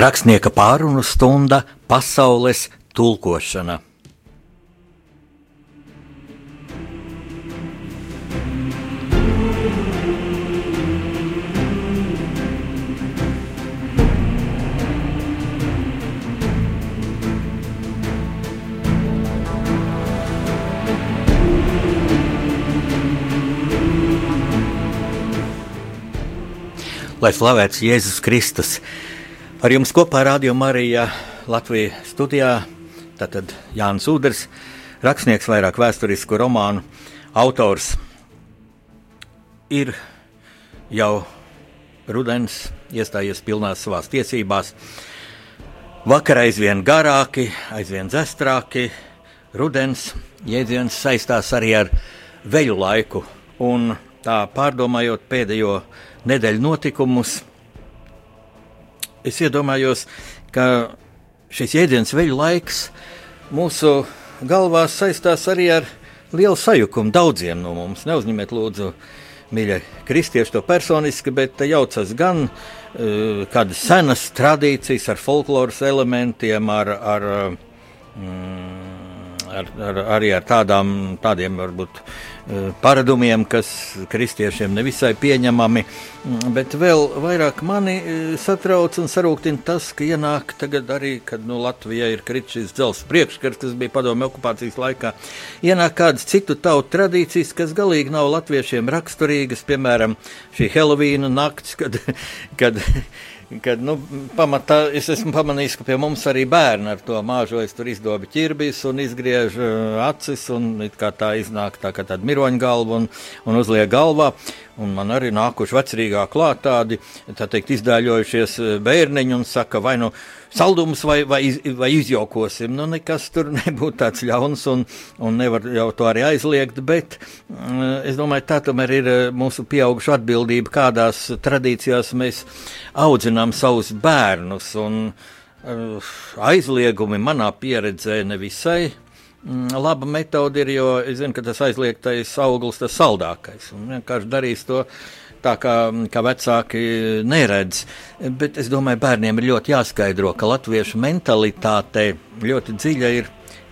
Rakstnieka pārunu stunda - pasaules tulkošana. Lai slavēts Jēzus Kristus! Ar jums kopā Rādio Marija Latvijas studijā tātad Jānis Udrs, rakstnieks, vairāk vēsturisku romānu autors. Ir jau rudens iestājies pilnās savās tiesībās. Vakar aizvien garāki, aizvien zestrāki. Rudens jēdziens saistās arī ar veļu laiku. Un tā pārdomājot pēdējo nedēļu notikumus, es iedomājos, ka šis jēdziens veļu laiks mūsu galvās saistās arī ar lielu sajukumu daudziem no mums. Neuzņemiet, lūdzu, mīļie kristieši, to personiski, bet te jaucas gan uh, kādas senas tradīcijas ar folkloras elementiem, ar, ar mm, ar, ar, arī ar tādām, tādiem varbūt paradumiem, kas kristiešiem nevisai pieņemami. Mm, bet vēl vairāk mani eh, satrauc un sarūktina tas, ka ienāk tagad arī, kad nu, Latvijā ir kritis šis dzelzs priekškars, kas bija padomju okupācijas laikā, ienāk kādas citu tautu tradīcijas, kas galīgi nav latviešiem raksturīgas, piemēram, šī Helovīna nakts, kad, kad Kad, nu, pamatā es esmu pamanījis, ka pie mums arī bērni ar to māžojas, tur izdobi ķirbis un izgriež uh, acis, un tā iznāk tā kā tāda miroņa galva un, un uzliek galvā. Un man arī nākuši vecrīgā klāt tādi, tā teikt, izdēļojušies eh, bērniņi un saka, vai nu saldumus vai, vai, iz, vai izjokosim. Nu, nekas tur nebūtu tāds ļauns un, un nevar jau to arī aizliegt, bet mm, es domāju, tā tomēr ir eh, mūsu pieauguša atbildība, kādās tradīcijās mēs audzinām savus bērnus. Un, aizliegumi manā pieredzē nevisai laba metode ir, jo es zinu, ka tas aizliegtais auglis tas saldākais. Un vienkārši darīs to tā, kā, kā vecāki neredz. Bet es domāju, bērniem ir ļoti jāskaidro, ka latviešu mentalitāte ļoti dziļa ir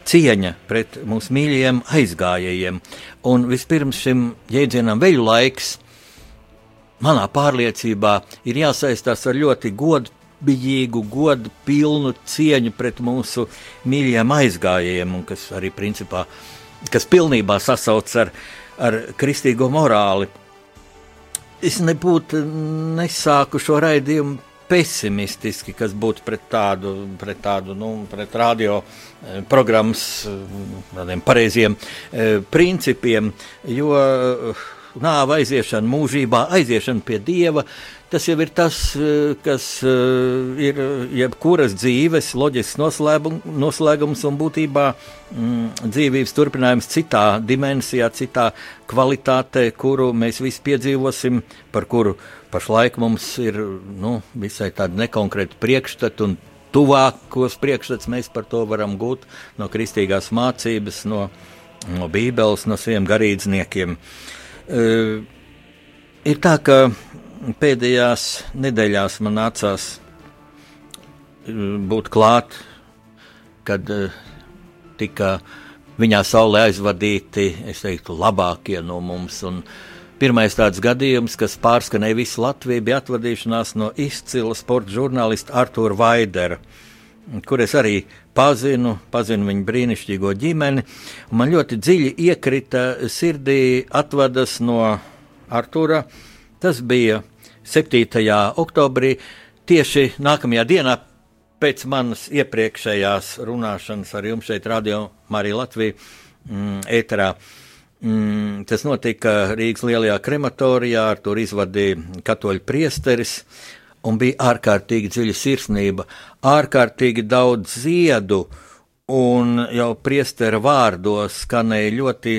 cieņa pret mūsu mīļajiem aizgājējiem. Un vispirms šim jēdzienam veļu laiks, manā pārliecībā, ir jāsaistās ar ļoti godu bijīgu, godu pilnu cieņu pret mūsu mīļajiem aizgājējiem, un kas arī principā, kas pilnībā sasauc ar, ar kristīgo morāli. Es nebūtu nesāku šo raidījumu pesimistiski, kas būtu pret tādu, pret tādu, nu, pret radio programmas eh, tādiem pareiziem eh, principiem, jo nāva aiziešana mūžībā, aiziešana pie Dieva, Tas jau ir tas, eh, kas eh, ir jebkuras dzīves loģisks noslēgums un būtībā mm, dzīvības turpinājums citā dimensijā, citā kvalitātē, kuru mēs visi piedzīvosim, par kuru pašlaik mums ir nu, visai tādi nekonkrēti priekšstati un tuvākos priekšstats mēs par to varam gūt no kristīgās mācības, no, no Bībeles, no saviem garīdzniekiem. Uh, ir tā, ka pēdējās nedēļās man nācās eh, būt klāt, kad uh, tika viņā saulē aizvadīti, es teiktu, labākie no mums. Un pirmais tāds gadījums, kas pārskanēja visu Latviju, bija atvadīšanās no izcila sporta žurnālista Artūra Vaidera, kur es arī pazinu, pazinu viņa brīnišķīgo ģimeni. Man ļoti dziļi iekrita sirdī atvadas no Artūra Tas bija 7. oktobrī, tieši nākamajā dienā pēc manas iepriekšējās runāšanas ar jums šeit, Radio Marija Latvija, mm, ēterā. Mm, tas notika Rīgas lielajā krematorijā, tur izvadīja katoļu priesteris, un bija ārkārtīgi dziļa sirsnība, ārkārtīgi daudz ziedu, un jau priestera vārdos skanēja ļoti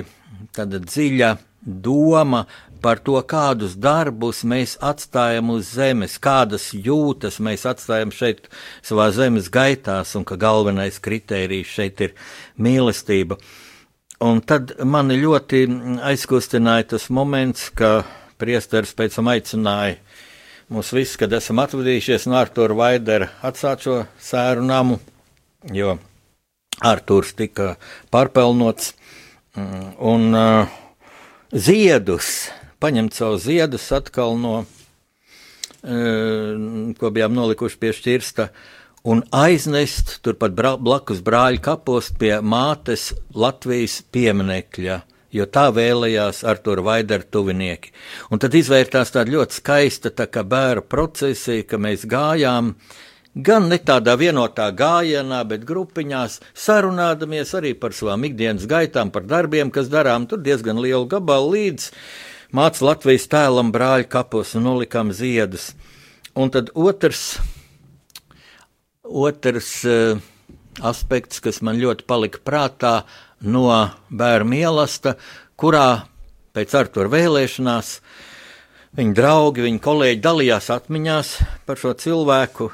dziļa doma par to, kādus darbus mēs atstājam uz zemes, kādas jūtas mēs atstājam šeit savā zemes gaitās, un ka galvenais kritērijs šeit ir mīlestība. Un tad mani ļoti aizkustināja tas moments, ka priesteris pēc tam aicināja mums viss, kad esam atvadījušies no Artura Vaidera, atstāt šo sēru namu, jo Arturs tika pārpelnots. Un uh, ziedus, paņemt savu ziedus atkal no, uh, ko bijām nolikuši pie šķirsta, un aiznest turpat blakus brāļa kapos pie mātes Latvijas pieminekļa jo tā vēlējās Artur Vaidara tuvinieki. Un tad izvērtās tāda ļoti skaista tā kā bēra procesija, ka mēs gājām gan ne tādā vienotā gājienā, bet grupiņās, sarunādamies arī par savām ikdienas gaitām, par darbiem, kas darām, tur diezgan lielu gabalu līdz māca Latvijas tēlam brāļa kapos un nolikām ziedus. Un tad otrs, otrs uh, aspekts, kas man ļoti palika prātā, no bērnu mīlestības, kurā pēc Artur vēlēšanās viņa draugi, viņa kolēģi dalījās atmiņās par šo cilvēku.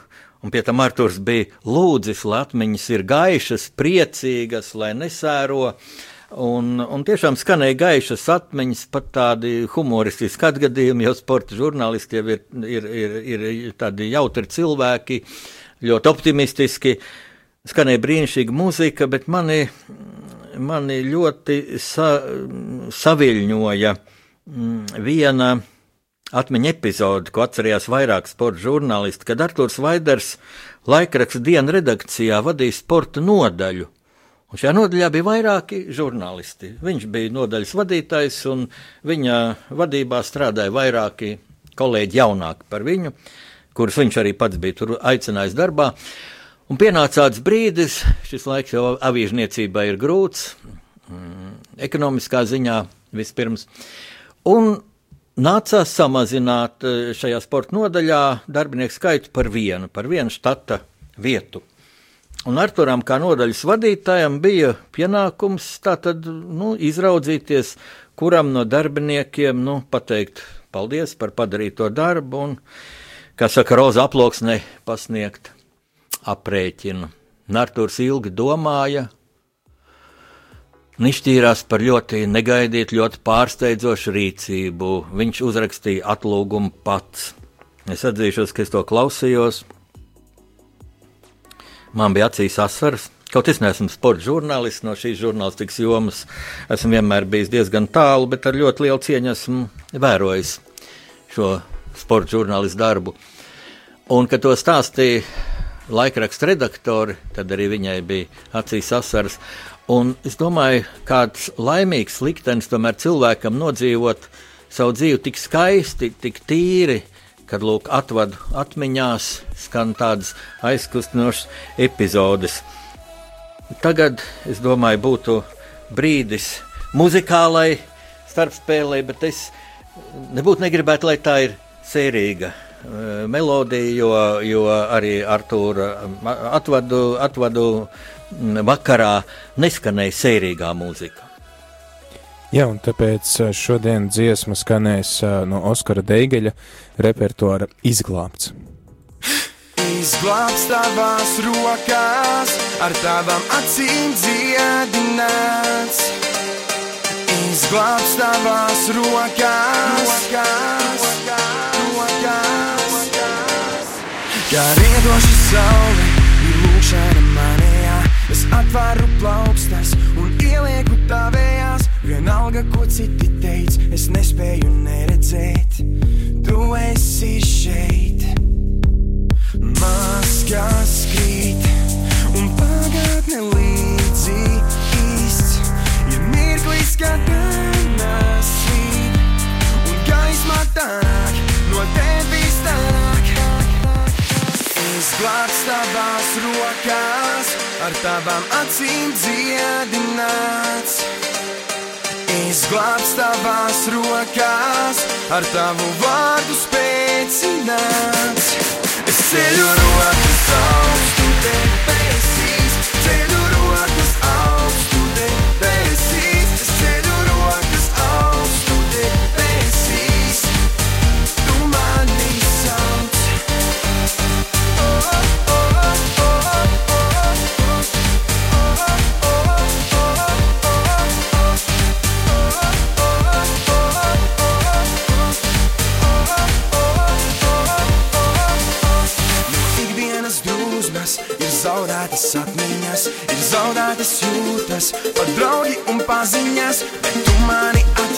Un pie tam Arthurs bija lūdzis, lai atmiņas ir gaišas, priecīgas, lai nesēro. Un, un tiešām skanēja gaišas atmiņas, pat tādi humoristiski atgadījumi, jo sporta žurnālisti jau ir, ir, ir, ir tādi jautri cilvēki, ļoti optimistiski. Skanēja brīnišķīga muzika, bet mani mani ļoti sa, saviļņoja mm, viena atmiņa epizode, ko atcerējās vairāk sporta žurnālisti, kad Arthurs Vaiders laikraksta dienas redakcijā vadīja sporta nodaļu. Un šajā nodaļā bija vairāki žurnālisti. Viņš bija nodaļas vadītājs, un viņa vadībā strādāja vairāki kolēģi jaunāki par viņu, kurus viņš arī pats bija tur aicinājis darbā. Uh, Un pienāca tāds brīdis, šis laiks jau avīžniecībā ir grūts, mm, ekonomiskā ziņā vispirms. Un nācās samazināt eh, šajā sporta nodaļā darbinieku skaitu par vienu, par vienu štata vietu. Un Arturam, kā nodaļas vadītājam, bija pienākums tātad, nu, izraudzīties, kuram no darbiniekiem nu, pateikt paldies par padarīto darbu un, kā saka, roza aploksnē pasniegt aprēķinu. Nartūrs ilgi domāja, Nišķīrās par ļoti negaidītu, ļoti pārsteidzošu rīcību. Viņš uzrakstīja atlūgumu pats. Es atzīšos, ka es to klausījos. Man bija acīs asaras. Kaut es neesmu sporta žurnālists no šīs žurnālistikas jomas. Esmu vienmēr bijis diezgan tālu, bet ar ļoti lielu cieņu esmu vērojis šo sporta žurnālistu darbu. Un, kad to stāstīja laikraksta redaktori, tad arī viņai bija acīs asaras. Un es domāju, kāds laimīgs liktenis tomēr cilvēkam nodzīvot savu dzīvi tik skaisti, tik tīri, kad lūk, atvadu atmiņās skan tādas aizkustinošas epizodes. Tagad, es domāju, būtu brīdis muzikālai starpspēlei, bet es nebūtu negribētu, lai tā ir sērīga Eh, melodiju, jo, jo arī Artūra atvadu, atvadu mm, vakarā neskanēja sērīgā mūzika. Jā, un tāpēc eh, šodien dziesma skanēs eh, no Oskara Deigeļa repertuāra Izglābts. Izglābts tavās rokās, ar tavām acīm dziedināts. Izglābts tavās rokās, rokās, Kā riedoša saule ir lūkšana manējā, es atvaru plaukstas un ielieku tavējās. Vienalga, ko citi teic, es nespēju neredzēt, tu esi šeit. Maskās krīt un pagātne līdzi īsts. Ir mirklis, kad dienas svīt un gaisma tāk no tevis tāk izglābts tavās rokās, ar tavām acīm dziedināts. Izglābts tavās rokās, ar tavu vārdu spēcināts. Es ceļu rokas augstu debesīs, zaudētas jūtas, pat draugi un paziņas, bet tu mani atjauno,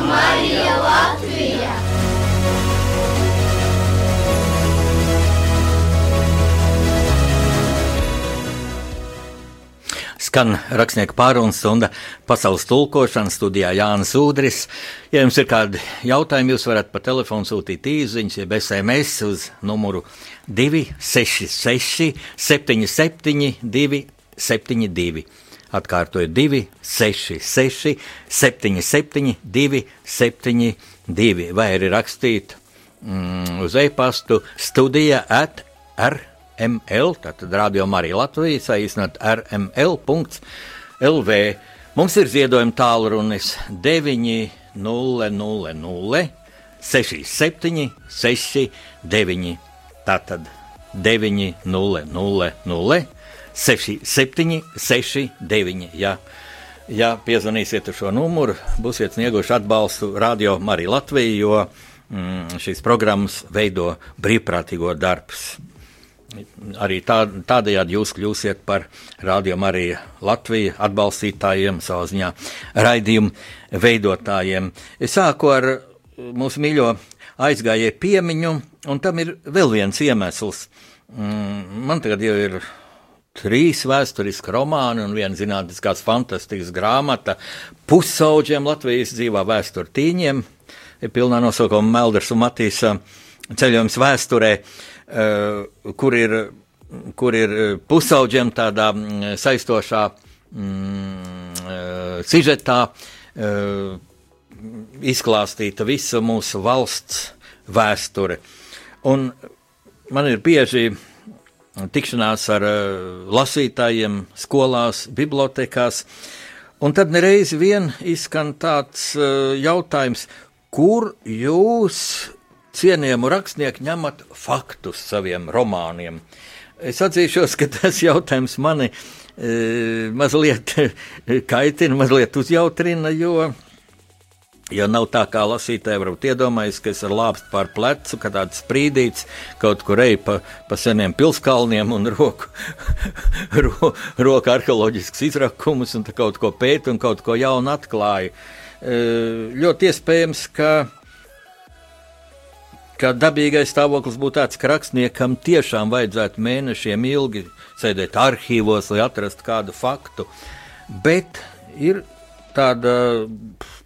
Marija Latvija! Skan rakstnieku pārunu stunda pasaules tulkošana studijā Jānis Udris. Ja jums ir kādi jautājumi, jūs varat pa telefonu sūtīt īsiņas, jeb SMS uz numuru 266 77 272. Atkārtoju 266 77 272 vai arī rakstīt mm, uz e-pastu studija at rml, tātad rādījumā arī Latvijas, saīsinot rml.lv. Mums ir ziedojuma tālrunis 900 67 69. Tātad 900 67 69. Ja, ja piezvanīsiet uz šo numuru, būsiet snieguši atbalstu Radio Marija Latvija, jo mm, šīs programmas veido brīvprātīgo darbs. Arī tā, tādējādi jūs kļūsiet par Radio Mariju Latviju atbalstītājiem, savā ziņā raidījumu veidotājiem. Es sāku ar mūsu mīļo aizgājēju piemiņu, un tam ir vēl viens iemesls. Mm, Man tagad jau ir trīs vēsturiski romāni un viena zinātniskās fantastikas grāmata pusauģiem Latvijas dzīvā vēsture tīņiem. Ir pilnā nosaukuma Melders un Matīsa ceļojums vēsturē, eh, kur ir, kur ir pusauģiem tādā mm, saistošā mm, eh, sižetā eh, izklāstīta visa mūsu valsts vēsture. Un man ir bieži tikšanās ar uh, lasītājiem, skolās, bibliotekās. Un tad nereiz vien izskan tāds uh, jautājums, kur jūs, cienījamu rakstnieku, ņemat faktus saviem romāniem? Es atzīšos, ka tas jautājums mani uh, mazliet kaitina, mazliet uzjautrina, jo Jo nav tā, kā lasītāji varbūt iedomājas, ka es ar lāpstu pār plecu, ka tāds sprīdīts kaut kur ej pa, pa seniem pilskalniem un roku, ro, roku arheoloģisks izrakumus un kaut ko pēt un kaut ko jaunu atklāju. E, ļoti iespējams, ka, ka dabīgais stāvoklis būtu tāds, ka rakstniekam tiešām vajadzētu mēnešiem ilgi sēdēt arhīvos, lai atrastu kādu faktu, bet ir tāda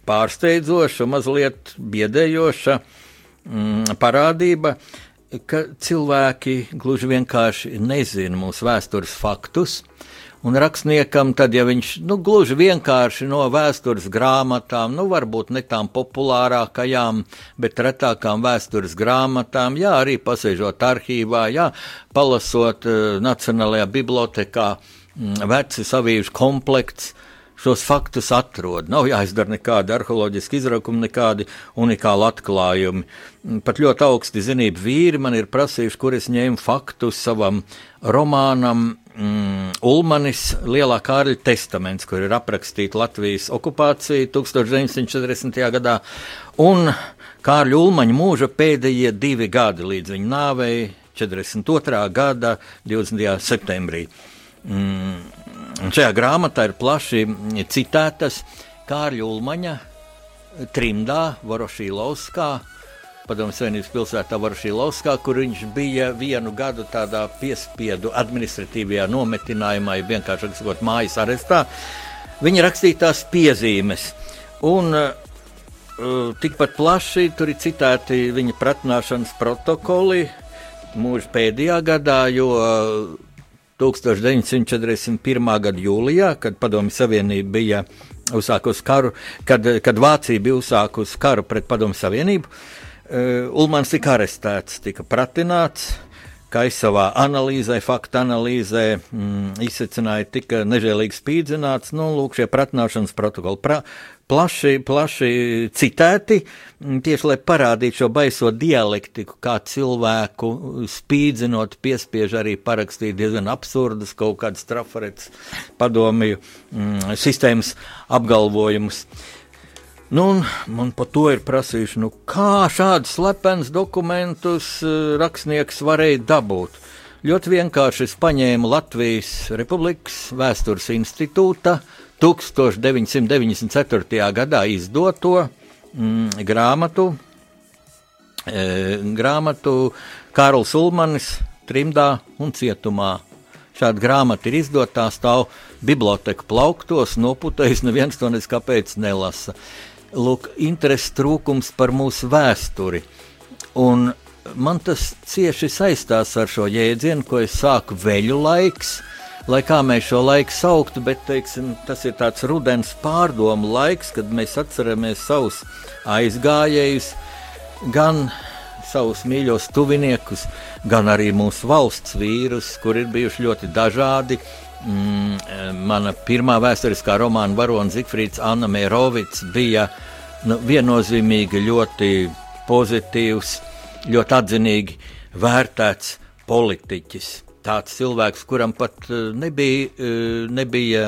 pārsteidzoša, mazliet biedējoša mm, parādība. ka cilvēki gluži vienkārši nezina mūsu vēstures faktus. Un rakstniekam, tad, ja viņš nu, gluži vienkārši no vēstures grāmatām, nu, varbūt ne tām populārākajām, bet retākām vēstures grāmatām, jā, arī pasēžot arhīvā, jā, palasot uh, Nacionālajā bibliotekā, mm, veci savījuši komplekts, šos faktus atrod. Nav jāizdara nekādi arheoloģiski izrakumi, nekādi unikāli atklājumi. Pat ļoti augsti zinību vīri man ir prasījuši, kur es ņēmu faktus savam romānam. Mm, Ulmanis, Lielā Kārļa testaments, kur ir aprakstīta Latvijas okupācija 1940. gadā, un Kārļa Ulmaņa mūža pēdējie divi gadi līdz viņa nāvei 42. gada 20. septembrī. Mm, šajā grāmatā ir plaši citētas Kārļa Ulmaņa trimdā Vorošīlovskā. Padomju Savienības pilsētā Vorošīlovskā, kur viņš bija vienu gadu tādā piespiedu administratīvajā nometinājumā, ja vienkārši sakot, mājas arestā. Viņa rakstītās piezīmes. Un uh, tikpat plaši tur ir citēti viņa pratināšanas protokoli mūža pēdējā gadā, jo uh, 1941. gada jūlijā, kad Padomju Savienība bija uzsākusi karu, kad, kad Vācija bija uzsākusi karu pret Padomju Savienību, uh, Ulmans tika arestēts, tika pratināts. Kā es savā analīzē, faktu analīzē mm, izsacināju, tika nežēlīgi spīdzināts. Nu, lūk, šie pratināšanas protokoli. Pra, plaši, plaši citēti, mm, tieši lai parādītu šo baiso dialektiku, kā cilvēku spīdzinot, piespiež arī parakstīt diezgan absurdas kaut kādas trafaretes padomju mm, sistēmas apgalvojumus. Nu, man par to ir prasījuši, nu, kā šādus slepens dokumentus uh, rakstnieks varēja dabūt. Ļoti vienkārši es paņēmu Latvijas Republikas Vēstures institūta uh, 1994. gadā izdoto mm, grāmatu, e, grāmatu Kārls Ulmanis trimdā un cietumā. Šāda grāmata ir izdotā, stāv biblioteka plauktos, noputējis, neviens to nezinu, kāpēc nelasa. Lūk, interesi trūkums par mūsu vēsturi. Un man tas cieši saistās ar šo jēdzienu, ko es sāku veļu laiks, lai kā mēs šo laiku sauktu, bet teiksim, tas ir tāds rudens pārdomu laiks, kad mēs atceramies savus aizgājējus, gan savus mīļos tuviniekus, gan arī mūsu valsts vīrus, kur ir bijuši ļoti dažādi. Mm, mana pirmā vēsturiskā romāna varonis Zifrits Anna Mērovics bija nu, viennozīmīgi ļoti pozitīvs, ļoti atzinīgi vērtēts politiķis. Tāds cilvēks, kuram pat eh, nebija, eh, nebija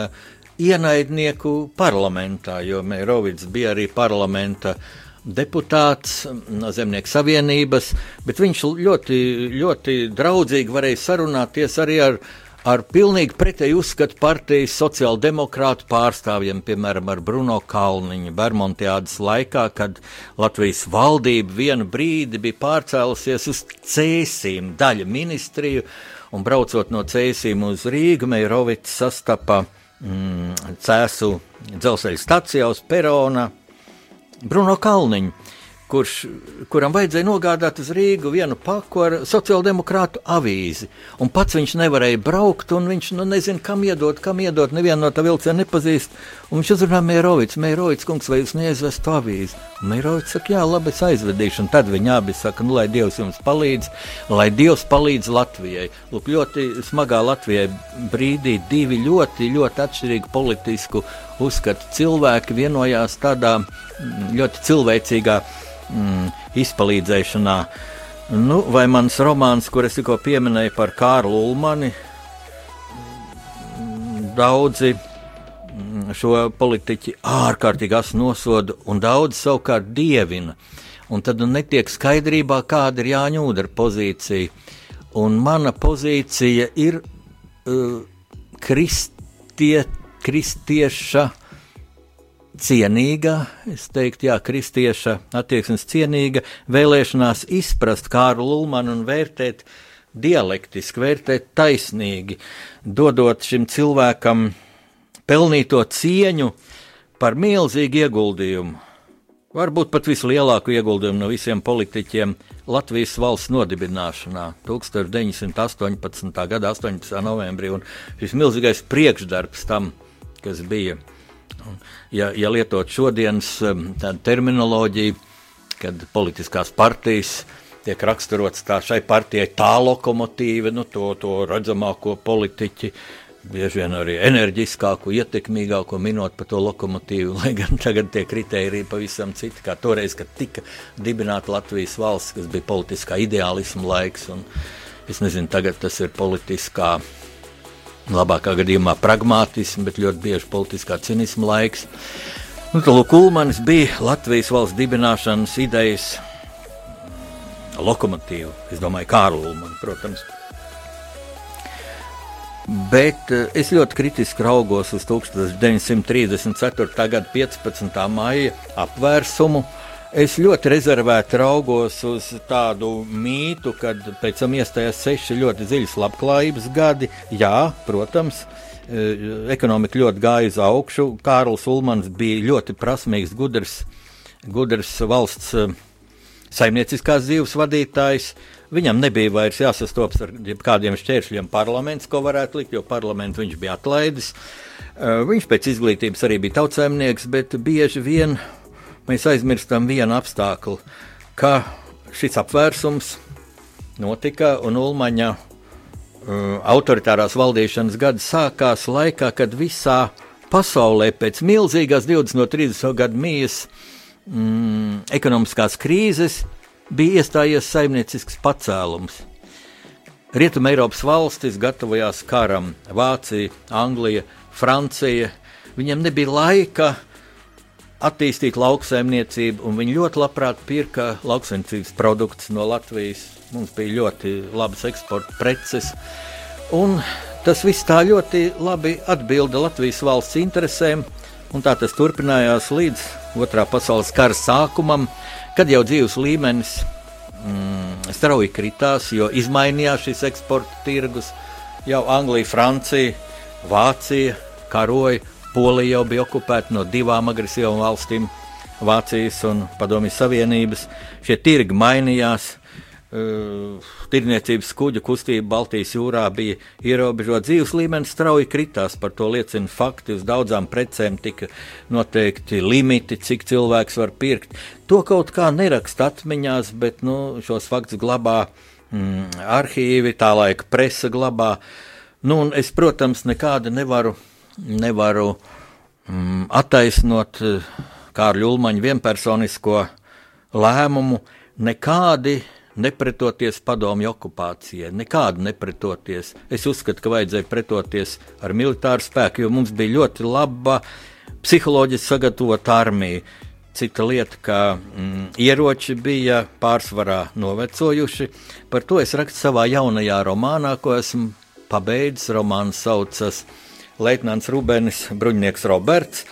ienaidnieku parlamentā, jo Mērovics bija arī parlamenta deputāts no Zemnieku savienības, bet viņš ļoti, ļoti draudzīgi varēja sarunāties arī ar ar pilnīgi pretēju uzskatu partijas sociāldemokrātu pārstāvjiem, piemēram, ar Bruno Kalniņu, Bermontiādas laikā, kad Latvijas valdība vienu brīdi bija pārcēlusies uz cēsīm, daļa ministriju, un braucot no Cēsīm uz Rīgu, Meirovits sastapa mm, Cēsu dzelzceļa stacijā uz perona. Bruno Kalniņu kurš, kuram vajadzēja nogādāt uz Rīgu vienu paku ar sociāldemokrātu avīzi. Un pats viņš nevarēja braukt, un viņš nu, nezina, kam iedot, kam iedot. Nevienu no tā vilciena nepazīst. Un viņš uzrunā Mērovics, Mērovics, kungs, vai jūs neaizvestu avīzi? Mērovics saka, jā, labi, es aizvedīšu. Un tad viņi abi saka, nu, lai Dievs jums palīdz, lai Dievs palīdz Latvijai. Lūk, ļoti smagā Latvijai brīdī divi ļoti, ļoti atšķirīgi politisku uzskatu cilvēki vienojās tādā ļoti cilvēcīgā mm, izpalīdzēšanā. Nu, vai mans romāns, kur es tikko pieminēju par Kārlu Ulmani, daudzi mm, šo politiķi ārkārtīgi nosoda un daudz savukārt dievina. Un tad nu netiek skaidrībā, kāda ir Jāņa Udara pozīcija. Un mana pozīcija ir uh, kristie, kristieša uh, cienīga, es teiktu, jā, kristieša attieksmes cienīga vēlēšanās izprast Kārlu Lulmanu un vērtēt dialektiski, vērtēt taisnīgi, dodot šim cilvēkam pelnīto cieņu par milzīgu ieguldījumu. Varbūt pat vislielāko ieguldījumu no visiem politiķiem Latvijas valsts nodibināšanā 1918. gada 18. novembrī. Un šis milzīgais priekšdarbs tam, kas bija. Ja, ja lietot šodienas um, terminoloģiju, kad politiskās partijas tiek raksturots tā šai partijai tā lokomotīva, nu, to, to redzamāko politiķi, bieži vien arī enerģiskāko, ietekmīgāko minot par to lokomotīvu, lai gan tagad tie kriteriji pavisam citi, kā toreiz, kad tika dibināta Latvijas valsts, kas bija politiskā ideālisma laiks, un es nezinu, tagad tas ir politiskā, labākā gadījumā pragmātisma, bet ļoti bieži politiskā cinisma laiks. Nu, Lūk, Ulmanis bija Latvijas valsts dibināšanas idejas lokomotīva. Es domāju, Kārlu Ulmanu, protams. Bet eh, es ļoti kritiski raugos uz 1934. gada 15. maija apvērsumu. Es ļoti rezervēti raugos uz tādu mītu, kad pēc tam iestājās seši ļoti dziļas labklājības gadi. Jā, protams, eh, ekonomika ļoti gāja uz augšu. Kārls Ulmans bija ļoti prasmīgs, gudrs, gudrs valsts eh, saimnieciskās dzīves vadītājs. Viņam nebija vairs jāsastopas ar kādiem šķēršļiem parlaments, ko varētu likt, jo parlamentu viņš bija atlaidis. Uh, viņš pēc izglītības arī bija tautsēmnieks, bet bieži vien mēs aizmirstam vienu apstākli, ka šis apvērsums notika un Ulmaņa uh, autoritārās valdīšanas gadi sākās laikā, kad visā pasaulē pēc milzīgās 20 no 30 gadu mijas mm, ekonomiskās krīzes bija iestājies saimniecisks pacēlums. Rietumē Eiropas valstis gatavojās karam, Vācija, Anglija, Francija. Viņam nebija laika attīstīt lauksaimniecību, un viņi ļoti labprāt pirka lauksaimniecības produktus no Latvijas. Mums bija ļoti labas eksporta preces. Un tas viss tā ļoti labi atbilda Latvijas valsts interesēm, un tā tas turpinājās līdz Otrā pasaules kara sākumam, kad jau dzīves līmenis mm, strauji kritās, jo izmainījās šis eksporta tirgus. Jau Anglija, Francija, Vācija karoja, Polija jau bija okupēta no divām agresīvām valstīm - Vācijas un Padomjas Savienības. Šie tirgi mainījās. Uh, tirniecības kuģu kustība Baltijas jūrā bija ierobežota. Dzīves līmenis strauji kritās, par to liecina fakti. Uz daudzām precēm tika noteikti limiti, cik cilvēks var pirkt. To kaut kā neraksta atmiņās, bet nu, šos faktus glabā mm, arhīvi, tā laika presa glabā. Nu, es, protams, nekādi nevaru, nevaru mm, attaisnot eh, Kārļa Ulmaņa vienpersonisko lēmumu. Nekādi nepretoties padomju okupācijai, nekādu nepretoties. Es uzskatu, ka vajadzēja pretoties ar militāru spēku, jo mums bija ļoti laba psiholoģiski sagatavota armija. Cita lieta, ka mm, ieroči bija pārsvarā novecojuši. Par to es rakstu savā jaunajā romānā, ko esmu pabeidzis. Romāns saucas Leitnants Rubens, Bruņnieks Roberts.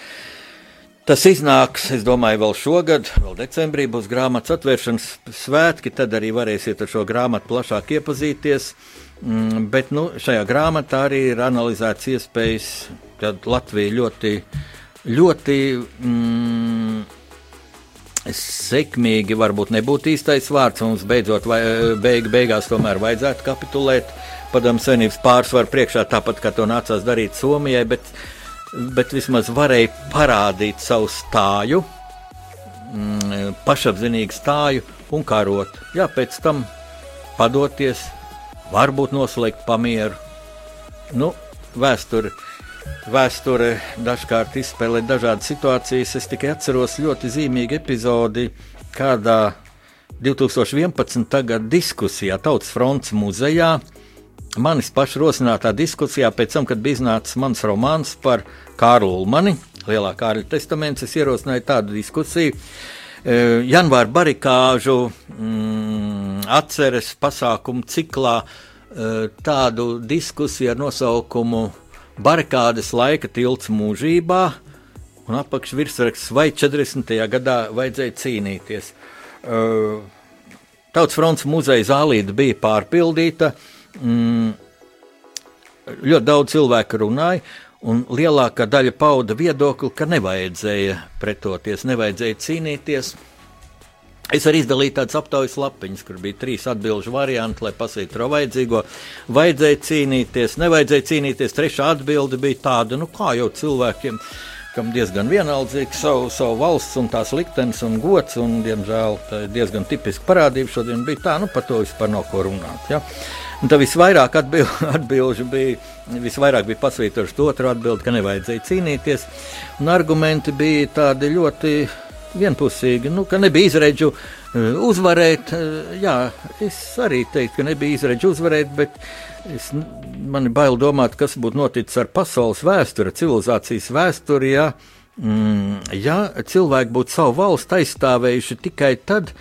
Tas iznāks, es domāju, vēl šogad, vēl decembrī būs grāmatas atvēršanas svētki. Tad arī varēsiet ar šo grāmatu plašāk iepazīties. Mm, bet nu, šajā grāmatā arī ir analizēts iespējas, kad Latvija ļoti, ļoti mm, sekmīgi, varbūt nebūtu īstais vārds. Mums beidzot, vai, beig, beigās tomēr vajadzētu kapitulēt padomu senības pārsvaru priekšā, tāpat kā to nācās darīt Somijai. Bet, bet vismaz varēja parādīt savu stāju, mm, pašapziņīgu stāju un karot. Jā, pēc tam padoties, varbūt noslēgt pamieru. Nu, vēsture, vēsture dažkārt izspēlē dažādas situācijas. Es tikai atceros ļoti zīmīgu epizodi kādā 2011. gada diskusijā Tautas fronts muzejā manis paša rosinātā diskusijā, pēc tam, kad bija iznācis mans romāns par Kārlu Ulmani, Lielā Kārļa testaments, es ierosināju tādu diskusiju. E, janvāra barikāžu mm, atceres pasākumu ciklā e, tādu diskusiju ar nosaukumu Barikādes laika tilts mūžībā, un apakšvirsraksts vai 40. gadā vajadzēja cīnīties. E, Tautas fronts muzeja zālīte bija pārpildīta, uh, mm, ļoti daudz cilvēku runāja, un lielākā daļa pauda viedokli, ka nevajadzēja pretoties, nevajadzēja cīnīties. Es arī izdalīju tādas aptaujas lapiņas, kur bija trīs atbildžu varianti, lai pasītu to vajadzīgo. Vajadzēja cīnīties, nevajadzēja cīnīties. Trešā atbilde bija tāda, nu kā jau cilvēkiem, kam diezgan vienaldzīgi savu, savu valsts un tās liktenis un gods, un, diemžēl, tā ir diezgan tipiska parādība šodien bija tā, nu par to vispār nav ko runāt. Ja? Un tad visvairāk atbildžu bija, visvairāk bija pasvītroši otru atbildi, ka nevajadzēja cīnīties, un argumenti bija tādi ļoti vienpusīgi, nu, ka nebija izredzu eh, uzvarēt. Eh, jā, es arī teiktu, ka nebija izredzu uzvarēt, bet es, man ir bail domāt, kas būtu noticis ar pasaules vēsturi, civilizācijas vēsturi. Ja, mm, ja cilvēki būtu savu valstu aizstāvējuši tikai tad,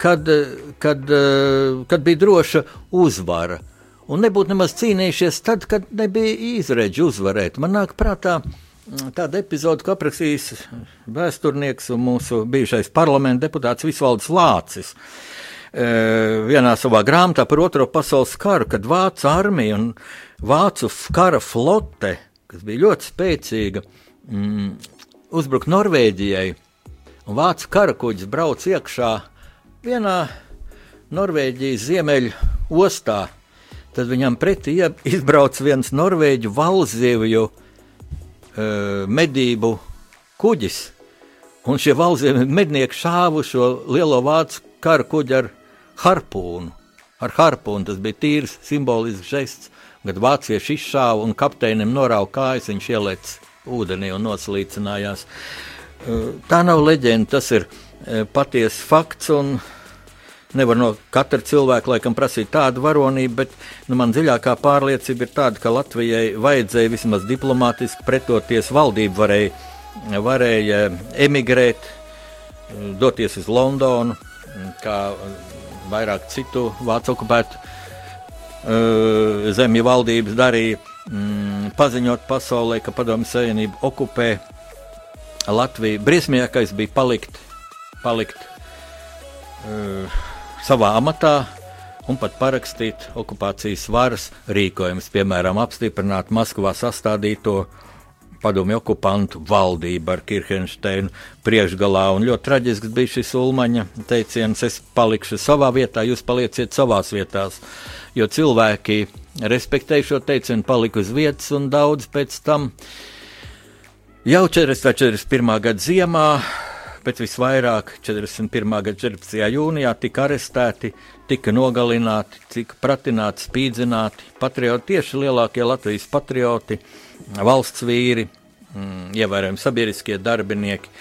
kad, kad, kad bija droša uzvara. Un nebūtu nemaz cīnījušies tad, kad nebija izredzi uzvarēt. Man nāk prātā, uh, tāda epizode, ko aprakstījis vēsturnieks un mūsu bijušais parlamenta deputāts Visvalds Lācis. E, vienā savā grāmatā par Otro pasaules karu, kad Vācu armija un Vācu kara flote, kas bija ļoti spēcīga, mm, uzbruka Norvēģijai, un Vācu karakuģis brauc iekšā vienā Norvēģijas ziemeļu ostā. Tad viņam pretī izbrauc viens norvēģu valzivju uh, medību kuģis. Un šie valsts mednieki šāva šo lielo vācu kara kuģi ar harpūnu. Ar harpūnu tas bija tīrs simbolisks žests, kad vācieši izšāva un kapteinim norauga kājas, viņš ielēc ūdenī un noslīcinājās. Uh, tā nav leģenda, tas ir patiesa fakts. Nevar no katra cilvēka laikam prasīt tādu varonību, bet nu, man dziļākā pārliecība ir tāda, ka Latvijai vajadzēja vismaz diplomātiski pretoties. Valdība varēja, varēja emigrēt, doties uz Londonu, kā vairāk citu vācu okupētu uh, zemju valdības darīja, mm, paziņot pasaulē, ka Padomju Savienība okupē Latviju. Briesmīgākais bija palikt, palikt uh, savā amatā un pat parakstīt okupācijas varas rīkojumus, piemēram, apstiprināt Maskavā sastādīto padomju okupantu valdību ar Kirchensteinu priekšgalā. Un ļoti traģisks bija šis Ulmaņa teiciens: Es palikšu savā vietā, jūs palieciet savās vietās. Jo cilvēki respektēja šo teicienu, palika uz vietas, un daudz pēc tam jau 41. gada ziemā bet visvairāk 41. gada 14. jūnijā tika arestēti, tika nogalināti, tika pratināti, spīdzināti patrioti, tieši lielākie Latvijas patrioti, valsts vīri, mm, ievērojami sabiedriskie darbinieki,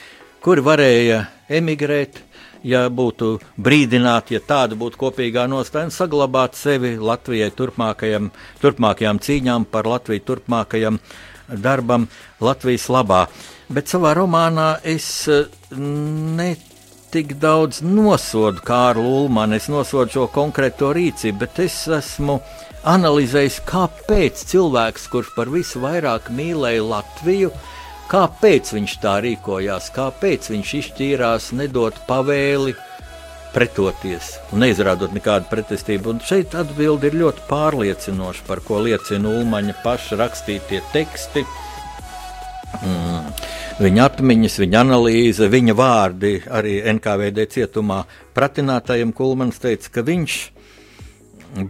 kuri varēja emigrēt. Ja būtu brīdināti, ja tāda būtu kopīgā nostāja, saglabāt sevi Latvijai turpmākajām cīņām par Latviju, turpmākajam darbam Latvijas labā. Bet savā romānā es eh, ne tik daudz nosodu Kārlu Ulmanu, es nosodu šo konkrēto rīcību, bet es esmu analizējis, kāpēc cilvēks, kurš par visu vairāk mīlēja Latviju, kāpēc viņš tā rīkojās, kāpēc viņš izšķīrās nedot pavēli pretoties un neizrādot nekādu pretestību. Un šeit atbildi ir ļoti pārliecinoša, par ko liecina Ulmaņa paša rakstītie teksti. Mm viņa atmiņas, viņa analīze, viņa vārdi arī NKVD cietumā pratinātājiem Kulmans teica, ka viņš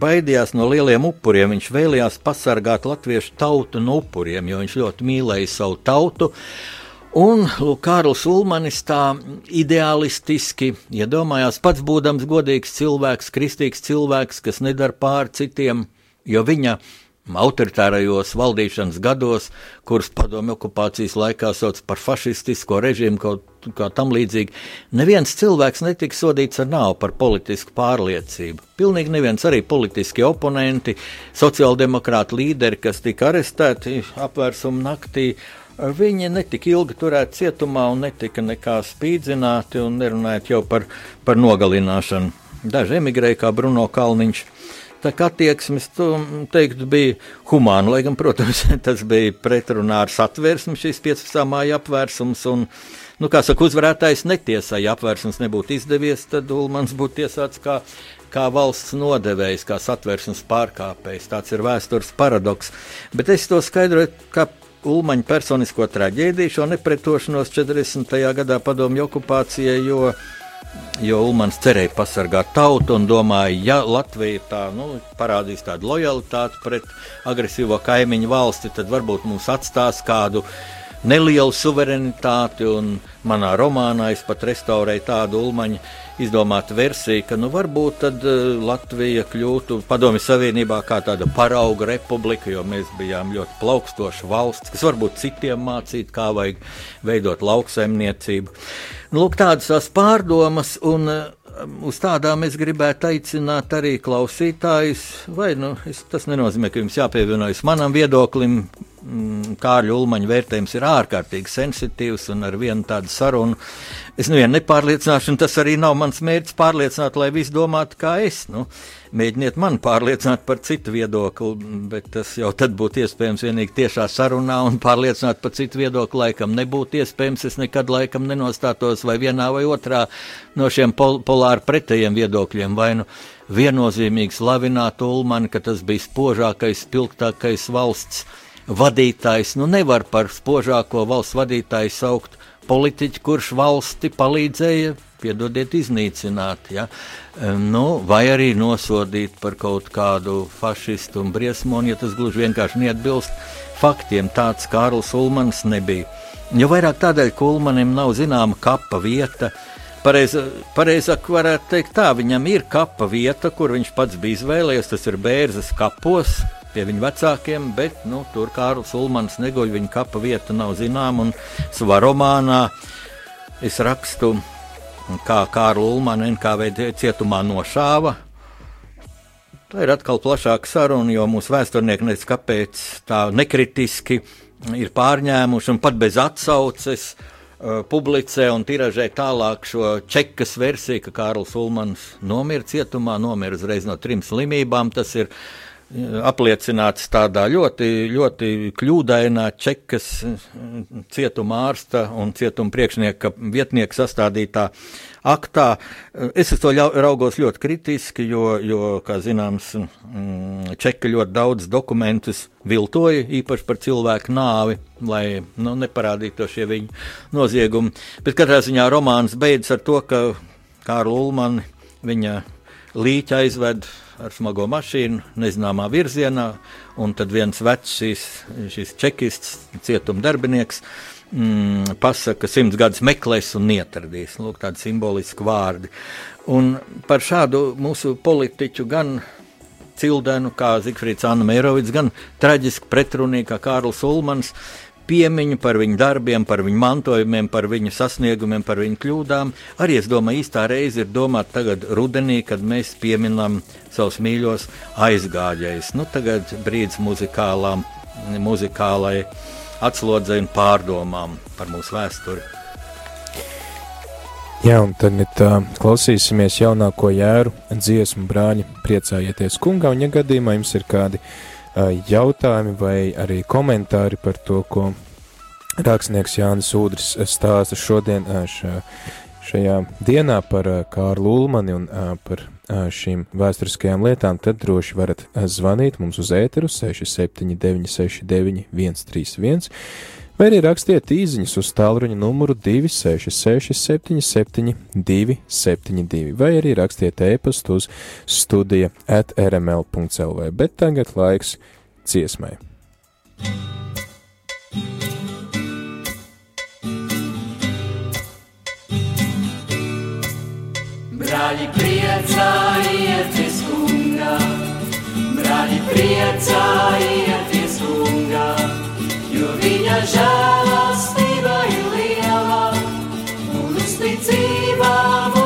baidījās no lieliem upuriem. Viņš vēlējās pasargāt latviešu tautu no upuriem, jo viņš ļoti mīlēja savu tautu. Un lūk, Kārlis Ulmanis tā ideālistiski iedomājās, ja pats būdams godīgs cilvēks, kristīgs cilvēks, kas nedara pāri citiem, jo viņa autoritārajos valdīšanas gados, kurus padomju okupācijas laikā sauc par fašistisko režīmu, kaut kā tam līdzīgi, neviens cilvēks netika sodīts ar nāvu par politisku pārliecību. Pilnīgi neviens arī politiskie oponenti, sociāldemokrāti līderi, kas tika arestēti apvērsuma naktī, Viņi netika ilgi turēti cietumā un netika nekā spīdzināti, un nerunājot jau par, par nogalināšanu. Daži emigrēja, kā Bruno Kalniņš, tā kā attieksmes, tu teiktu, bija humāna, lai gan, protams, tas bija pretrunā ar satversmi šīs 15. māja apvērsums. Un, nu, kā saka, uzvarētājs netiesā, ja apvērsums nebūtu izdevies, tad Ulmans būtu tiesāts kā, kā valsts nodevējs, kā satversmes pārkāpējs. Tāds ir vēstures paradoks. Bet es to skaidroju, kā Ulmaņa personisko traģēdiju, šo nepretošanos 40. gadā padomju okupācijai, jo Ulmans cerēja pasargāt tautu un domāja, ja Latvija tā, nu, parādīs tādu lojalitāti pret agresīvo kaimiņu valsti, tad varbūt mums atstās kādu nelielu suverenitāti. Manā romānā es pat restaurēju tādu ulmaņu izdomāta versija, ka nu, varbūt tad uh, Latvija kļūtu Padomju Savienībā kā tāda parauga republika, jo mēs bijām ļoti plaukstoša valsts, kas varbūt citiem mācītu, kā vajag veidot lauksaimniecību. Nu, lūk, tādas tās pārdomas, un uh, uz tādām es gribētu aicināt arī klausītājus, vai nu, es, tas nenozīmē, ka jums jāpievienojas manam viedoklim, Kārļa Ulmaņa vērtējums ir ārkārtīgi sensitīvs un ar vienu tādu sarunu. Es nevienu nepārliecināšu, un tas arī nav mans mērķis pārliecināt, lai visi domātu kā es. Nu, mēģiniet mani pārliecināt par citu viedokli, bet tas jau tad būtu iespējams vienīgi tiešā sarunā, un pārliecināt par citu viedokli laikam nebūtu iespējams. Es nekad laikam nenostātos vai vienā vai otrā no šiem pol polāri pretējiem viedokļiem. Vai nu viennozīmīgi slavināt Ulmani, ka tas bija spožākais, spilgtākais valsts vadītājs. Nu, nevar par spožāko valsts vadītāju saukt politiķu, kurš valsti palīdzēja, piedodiet, iznīcināt. Ja? Nu, vai arī nosodīt par kaut kādu fašistu un briesmoni, ja tas gluži vienkārši neatbilst faktiem. Tāds Kārls Ulmans nebija. Jo vairāk tādēļ, ka Ulmanim nav zināma kapa vieta. Pareizāk varētu teikt tā, viņam ir kapa vieta, kur viņš pats bija izvēlējies, tas ir Bērzes kapos, pie viņa vecākiem, bet nu, tur Kārlis Ulmans neguļ, viņa kapa vieta nav zināma. Savā romānā es rakstu, kā Kārlu Ulmanu NKVD cietumā nošāva. Tā ir atkal plašāka saruna, jo mūsu vēsturnieki nezina, kāpēc tā nekritiski ir pārņēmuši un pat bez atsauces uh, publicē un tiražē tālāk šo čekas versiju, ka Kārlis Ulmans nomira cietumā, nomira uzreiz no trim slimībām. Tas ir uh, apliecināts tādā ļoti, ļoti kļūdainā čekas cietuma ārsta un cietuma priekšnieka vietnieka sastādītā aktā. Es uz to raugos ļoti kritiski, jo, jo kā zināms, mm, čeka ļoti daudz dokumentus viltoja, īpaši par cilvēku nāvi, lai nu, neparādītu šie viņa noziegumi. Bet katrā ziņā romāns beidzas ar to, ka Kārlu Ulmani viņa līķa aizved ar smago mašīnu nezināmā virzienā, un tad viens vecs šīs, šis čekists, cietuma darbinieks, mm, pasaka, ka simts gadus meklēs un neatradīs. Lūk, tādi simboliski vārdi. Un par šādu mūsu politiķu gan Cildenu, kā Zikfrīds Anna Mērovics, gan traģiski pretrunīgi kā Kārls Ulmans, piemiņu par viņu darbiem, par viņu mantojumiem, par viņu sasniegumiem, par viņu kļūdām. Arī es domāju, īstā reize ir domāt tagad rudenī, kad mēs pieminam savus mīļos aizgājējus. Nu, tagad brīdis muzikālām, muzikālai atslodzei un pārdomām par mūsu vēsturi. Jā, un tagad uh, klausīsimies jaunāko jēru dziesmu brāļi, priecājieties kungā, un ja gadījumā jums ir kādi jautājumi vai arī komentāri par to, ko rakstnieks Jānis Udris stāsta šodien šā, šajā dienā par Kārlu Ulmani un par šīm vēsturiskajām lietām, tad droši varat zvanīt mums uz ēteru 679 69 131 vai arī rakstiet īsiņas uz tālruņa numuru 266, 77, 272, vai arī rakstiet e-pastu uz studija at rml.clv. Bet tagad laiks dziesmai. Brāļi priecājieties, kunga, brāļi priecājieties, kunga jo viņa žēlastība ir liela un uzticība mūžīgā.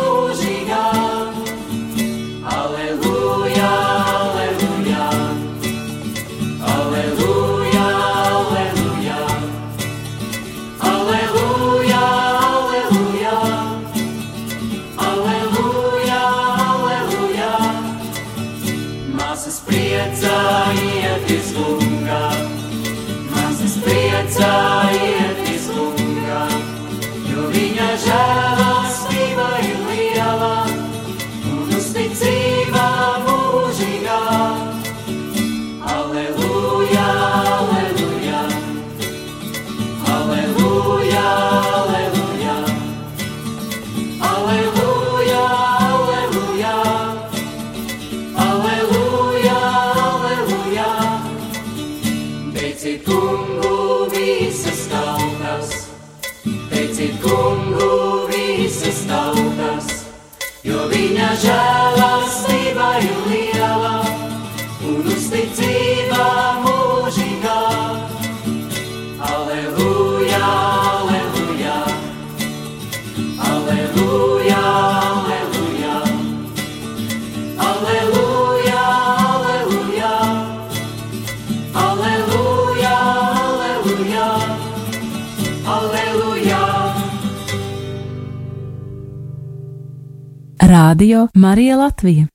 Radio Marija Latvija.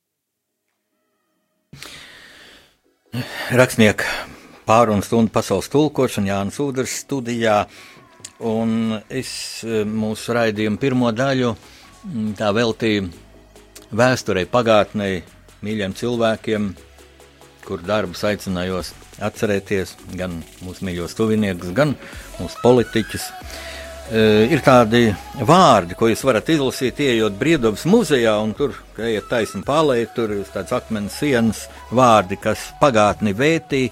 rakstnieka pārunu stundu pasaules tulkošana Jānis Udrs studijā. Un es eh, mūsu raidījumu pirmo daļu tā veltīju vēsturei, pagātnei, mīļiem cilvēkiem, kur darbus aicinājos atcerēties, gan mūsu mīļos tuviniekus, gan mūsu politiķus. Uh, ir tādi vārdi, ko jūs varat izlasīt, ieejot Briedovas muzejā, un tur ejiet taisni pārlēji, tur ir tāds akmens sienas vārdi, kas pagātni vētī,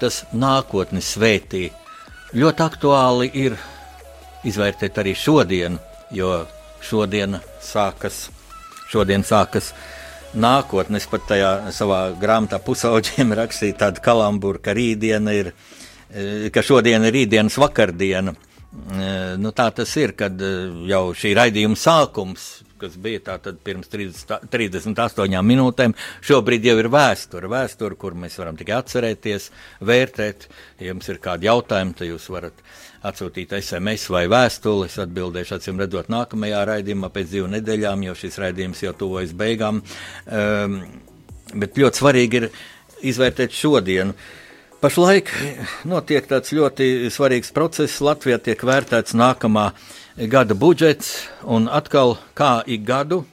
tas nākotni svētī. Ļoti aktuāli ir izvērtēt arī šodienu, jo šodiena sākas, šodien sākas nākotnes, pat tajā savā grāmatā pusauģiem rakstīja tādu kalamburu, ka rītdiena ir, eh, ka šodiena ir rītdienas vakardiena. Eh, Nu, tā tas ir, kad eh, jau šī raidījuma sākums, kas bija tātad pirms 30, 38 minūtēm, šobrīd jau ir vēsture. Vēsture, kur mēs varam tikai atcerēties, vērtēt. Ja jums ir kādi jautājumi, tad jūs varat atsūtīt SMS vai vēstuli. Es atbildēšu, acīm redzot, nākamajā raidījumā pēc divām nedēļām, jo šis raidījums jau tuvojas beigām. Um, bet ļoti svarīgi ir izvērtēt šodienu. Pašlaik notiek tāds ļoti svarīgs process. Latvijā tiek vērtēts nākamā gada budžets, un atkal kā ik gadu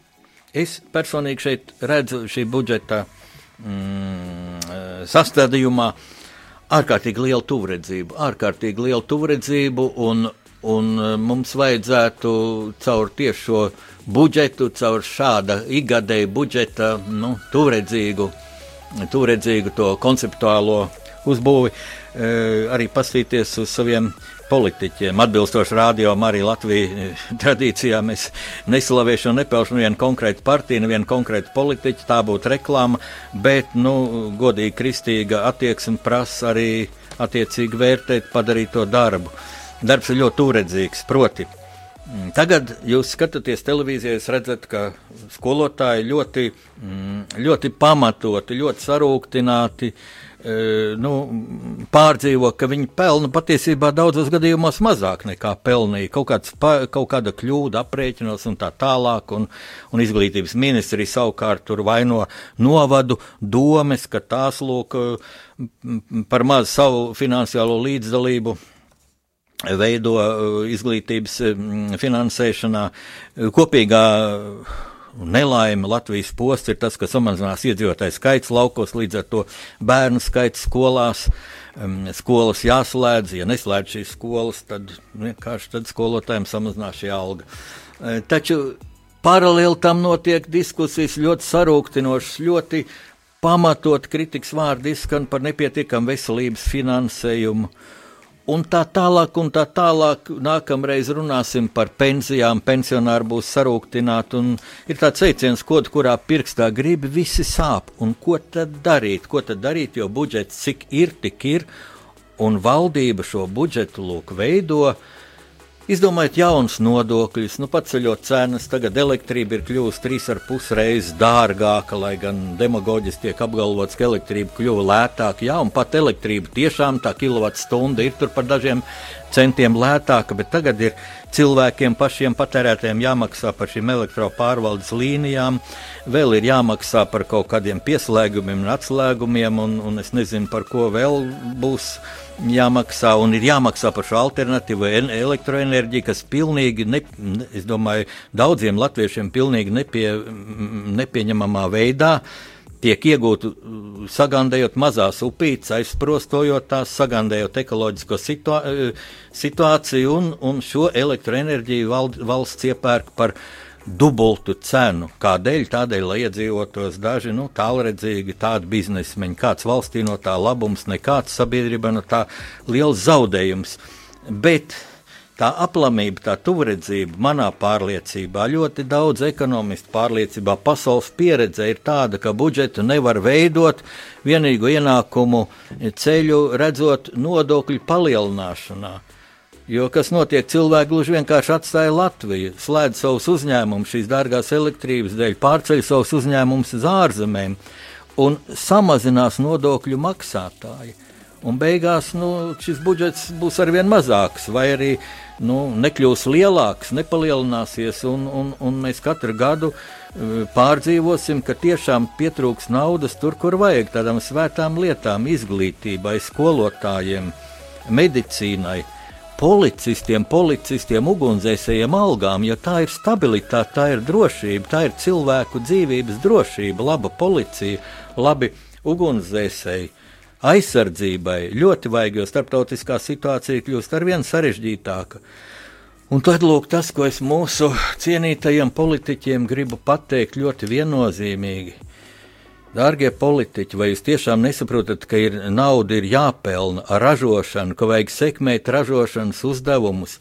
es personīgi šeit redzu šī budžeta mm, sastādījumā ārkārtīgi lielu tuvredzību, ārkārtīgi lielu tuvredzību, un, un eh, mums vajadzētu caur tieši šo budžetu, caur šāda ikgadēju budžeta nu, tuvredzīgu, tuvredzīgu to konceptuālo uzbūvi, e, arī paskatīties uz saviem politiķiem. Atbilstoši radio arī Latvijas tradīcijā mēs neslavēšu un nepelšu nevienu konkrētu partiju, nevienu konkrētu politiķu, tā būtu reklāma, bet, nu, godīgi kristīga attieksme prasa arī attiecīgi vērtēt, padarīt to darbu. Darbs ir ļoti turedzīgs, proti. mm, Tagad jūs skatāties televīzijā, redzat, ka skolotāji ļoti, mm, ļoti pamatoti, ļoti sarūktināti e, nu, pārdzīvo, ka viņi pelna patiesībā daudzos gadījumos mazāk nekā pelnīja. Kaut, kāds, kaut kāda kļūda aprēķinos un tā tālāk, un, un izglītības ministrija savukārt tur vaino novadu domes, ka tās lūk par maz savu finansiālo līdzdalību veido izglītības finansēšanā. Kopīgā nelaime Latvijas posts ir tas, ka samazinās iedzīvotāju skaits laukos, līdz ar to bērnu skaits skolās. Um, skolas jāslēdz, ja neslēdz šīs skolas, tad vienkārši tad skolotājiem samazinās šī alga. Uh, Taču paralēli tam notiek diskusijas ļoti sarūktinošas, ļoti pamatot kritikas vārdi izskan par nepietiekamu veselības finansējumu. Un tā tālāk, un tā tālāk. Nākamreiz runāsim par pensijām. Pensionāri būs sarūktināti. un Ir tāds teiciens, ko kurā pirkstā gribi, visi sāp. Un ko tad darīt? Ko tad darīt? Jo budžets cik ir, tik ir. Un valdība šo budžetu lūk veido. Izdomājot jaunus nodokļus, nu paceļot cenas, tagad elektrība ir kļuvusi trīs ar pus reizes dārgāka, lai gan demagoģiski tiek apgalvots, ka elektrība kļuva lētāka. Jā, un pat elektrība tiešām tā kilovatstunda ir tur par dažiem centiem lētāka, bet tagad ir cilvēkiem pašiem patērētājiem jāmaksā par šīm elektropārvaldes līnijām, vēl ir jāmaksā par kaut kādiem pieslēgumiem un atslēgumiem, un, un es nezinu, par ko vēl būs jāmaksā, un ir jāmaksā par šo alternatīvo en- elektroenerģiju, kas pilnīgi, ne, es domāju, daudziem latviešiem pilnīgi nepie, nepieņemamā veidā tiek iegūta sagandējot mazās upītes, aizsprostojot tās, sagandējot ekoloģisko situa eh, situāciju, un, un šo elektroenerģiju val, valsts iepērk par dubultu cenu. Kādēļ? Tādēļ, lai iedzīvotos daži nu, tālredzīgi, tādi biznesmeņi, kāds valstī no tā labums, nekāds sabiedrība no tā liels zaudējums. Bet tā aplamība, tā tuvredzība, manā pārliecībā, ļoti daudz ekonomistu pārliecībā, pasaules pieredze ir tāda, ka budžetu nevar veidot vienīgu ienākumu ceļu redzot nodokļu palielināšanā. Jo kas notiek, cilvēki gluži vienkārši atstāja Latviju, slēdz savus uzņēmumus, šīs dārgās elektrības dēļ, pārceļ savus uzņēmumus uz ārzemēm un samazinās nodokļu maksātāji. Un beigās nu, šis budžets būs arvien mazāks, vai arī nu, nekļūs lielāks, nepalielināsies, un, un, un mēs katru gadu uh, pārdzīvosim, ka tiešām pietrūks naudas tur, kur vajag tādām svētām lietām, izglītībai, skolotājiem, medicīnai policistiem, policistiem, ugunsdzēsējiem algām, jo tā ir stabilitāte, tā ir drošība, tā ir cilvēku dzīvības drošība, laba policija, labi ugunsdzēsēji. Aizsardzībai ļoti vajag, jo starptautiskā situācija kļūst ar vien sarežģītāka. Un tad lūk, tas, ko es mūsu cienītajiem politiķiem gribu pateikt ļoti viennozīmīgi. Dārgie politiķi, vai jūs tiešām nesaprotat, ka ir nauda ir jāpelna ar ražošanu, ka vajag sekmēt ražošanas uzdevumus,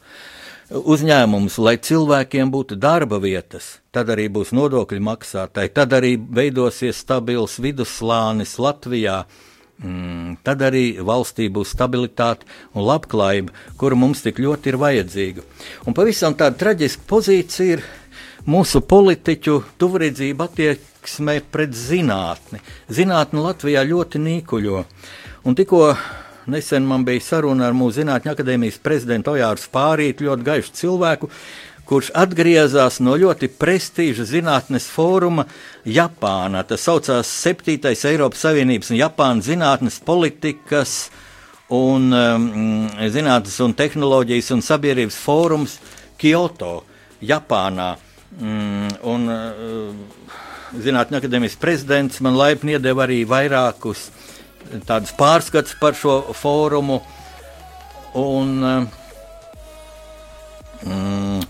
uzņēmumus, lai cilvēkiem būtu darba vietas, tad arī būs nodokļu maksātāji, tad arī veidosies stabils vidusslānis Latvijā. Mm, tad arī valstī būs stabilitāte un labklājība, kura mums tik ļoti ir vajadzīga. Un pavisam tāda traģiska pozīcija ir mūsu politiķu tuvredzība attiecībā attieksme pret zinātni. Zinātne Latvijā ļoti nīkuļo. Un tikko nesen man bija saruna ar mūsu Zinātņu akadēmijas prezidentu Ojāru Spārītu, ļoti gaišu cilvēku, kurš atgriezās no ļoti prestiža zinātnes fóruma Japānā. Tas saucās 7. Eiropas Savienības un Japānas zinātnes politikas un um, zinātnes un tehnoloģijas un sabiedrības fórums Kyoto, Japānā. Mm, un, uh, Zinātņu akadēmijas prezidents man laipni iedeva arī vairākus tādus pārskats par šo fórumu. Un, mm,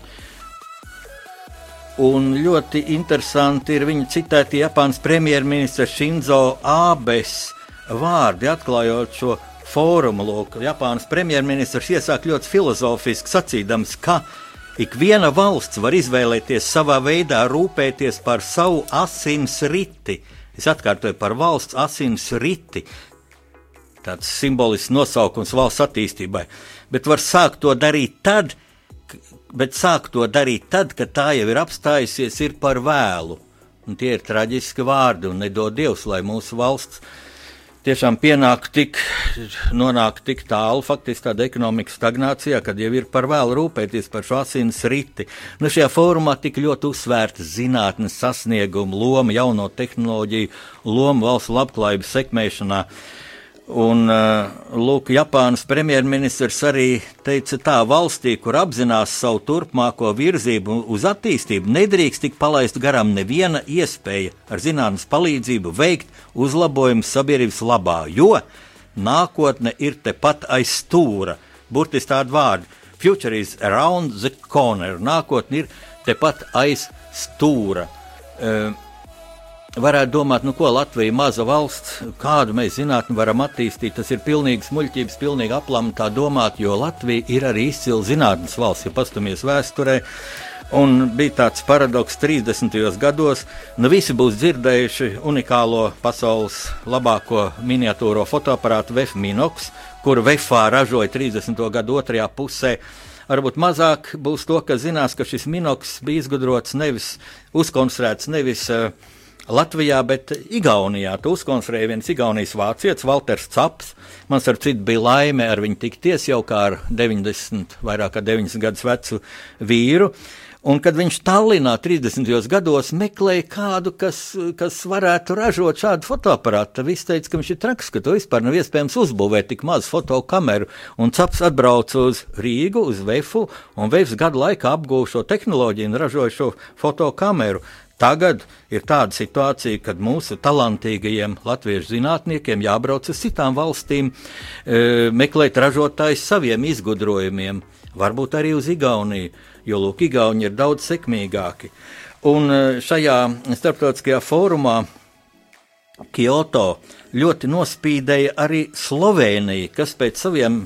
un ļoti interesanti ir viņa citēti Japānas premjerministra Shinzo Abes vārdi, atklājot šo fórumu. Lūk, Japānas premjerministrs iesāk ļoti filozofiski sacīdams, ka Ik viena valsts var izvēlēties savā veidā rūpēties par savu asins riti. Es atkārtoju par valsts asins riti. Tāds simbolisks nosaukums valsts attīstībai. Bet var sākt to darīt tad, bet sākt to darīt tad, kad tā jau ir apstājusies, ir par vēlu. Un tie ir traģiski vārdi, un nedod Dievs, lai mūsu valsts tiešām pienāk tik, nonāk tik tālu, faktiski tāda ekonomikas stagnācijā, kad jau ir par vēlu rūpēties par šo asins riti. Nu, šajā fórumā tik ļoti uzsvērta zinātnes sasnieguma loma, jauno tehnoloģiju loma valsts labklājības sekmēšanā. Uh, Un, uh, lūk, Japānas premjerministrs arī teica, tā valstī, kur apzinās savu turpmāko virzību uz attīstību, nedrīkst tik palaist garām neviena iespēja ar zinātnes palīdzību veikt uzlabojumus sabiedrības labā, jo nākotne ir tepat aiz stūra. Burtiski tādu vārdu - future is around the corner. Nākotne ir tepat aiz stūra. Uh, varētu domāt, nu, ko Latvija ir maza valsts, kādu mēs zinātnē varam attīstīt. Tas ir pilnīgi smuļķības, pilnīgi aplama tā domāt, jo Latvija ir arī izcila zinātnes valsts, ja pastamies vēsturē. Un bija tāds paradoks 30. gados, nu visi būs dzirdējuši unikālo pasaules labāko miniatūro fotoaparātu VF Minox, kuru VFā ražoja 30. gadu otrajā pusē. Varbūt mazāk būs to, ka zinās, ka šis minoks bija izgudrots nevis uzkonstruēts, nevis uh, Latvijā, bet Igaunijā. Tu uzkonstruēji viens Igaunijas vācietis, Walters Caps. Man ar citu bija laime ar viņu tikties jau kā ar 90, vairāk kā 90 gadus vecu vīru. Un kad viņš Tallinā 30. gados meklēja kādu, kas, kas varētu ražot šādu fotoaparātu, tad viss teica, ka viņš ir traks, ka to vispār nav iespējams uzbūvēt tik mazu fotokameru. Un Caps atbrauca uz Rīgu, uz Vēfu, un Vēfs gadu laikā apgūva šo tehnoloģiju un ražoja šo fotokameru. Tagad ir tāda situācija, kad mūsu talantīgajiem latviešu zinātniekiem jābrauc uz citām valstīm, e, meklēt ražotājus saviem izgudrojumiem, varbūt arī uz Igauniju, jo Lūk, Igauni ir daudz sekmīgāki. Un eh, šajā starptautiskajā fórumā Kyoto ļoti nospīdēja arī Slovenija, kas pēc saviem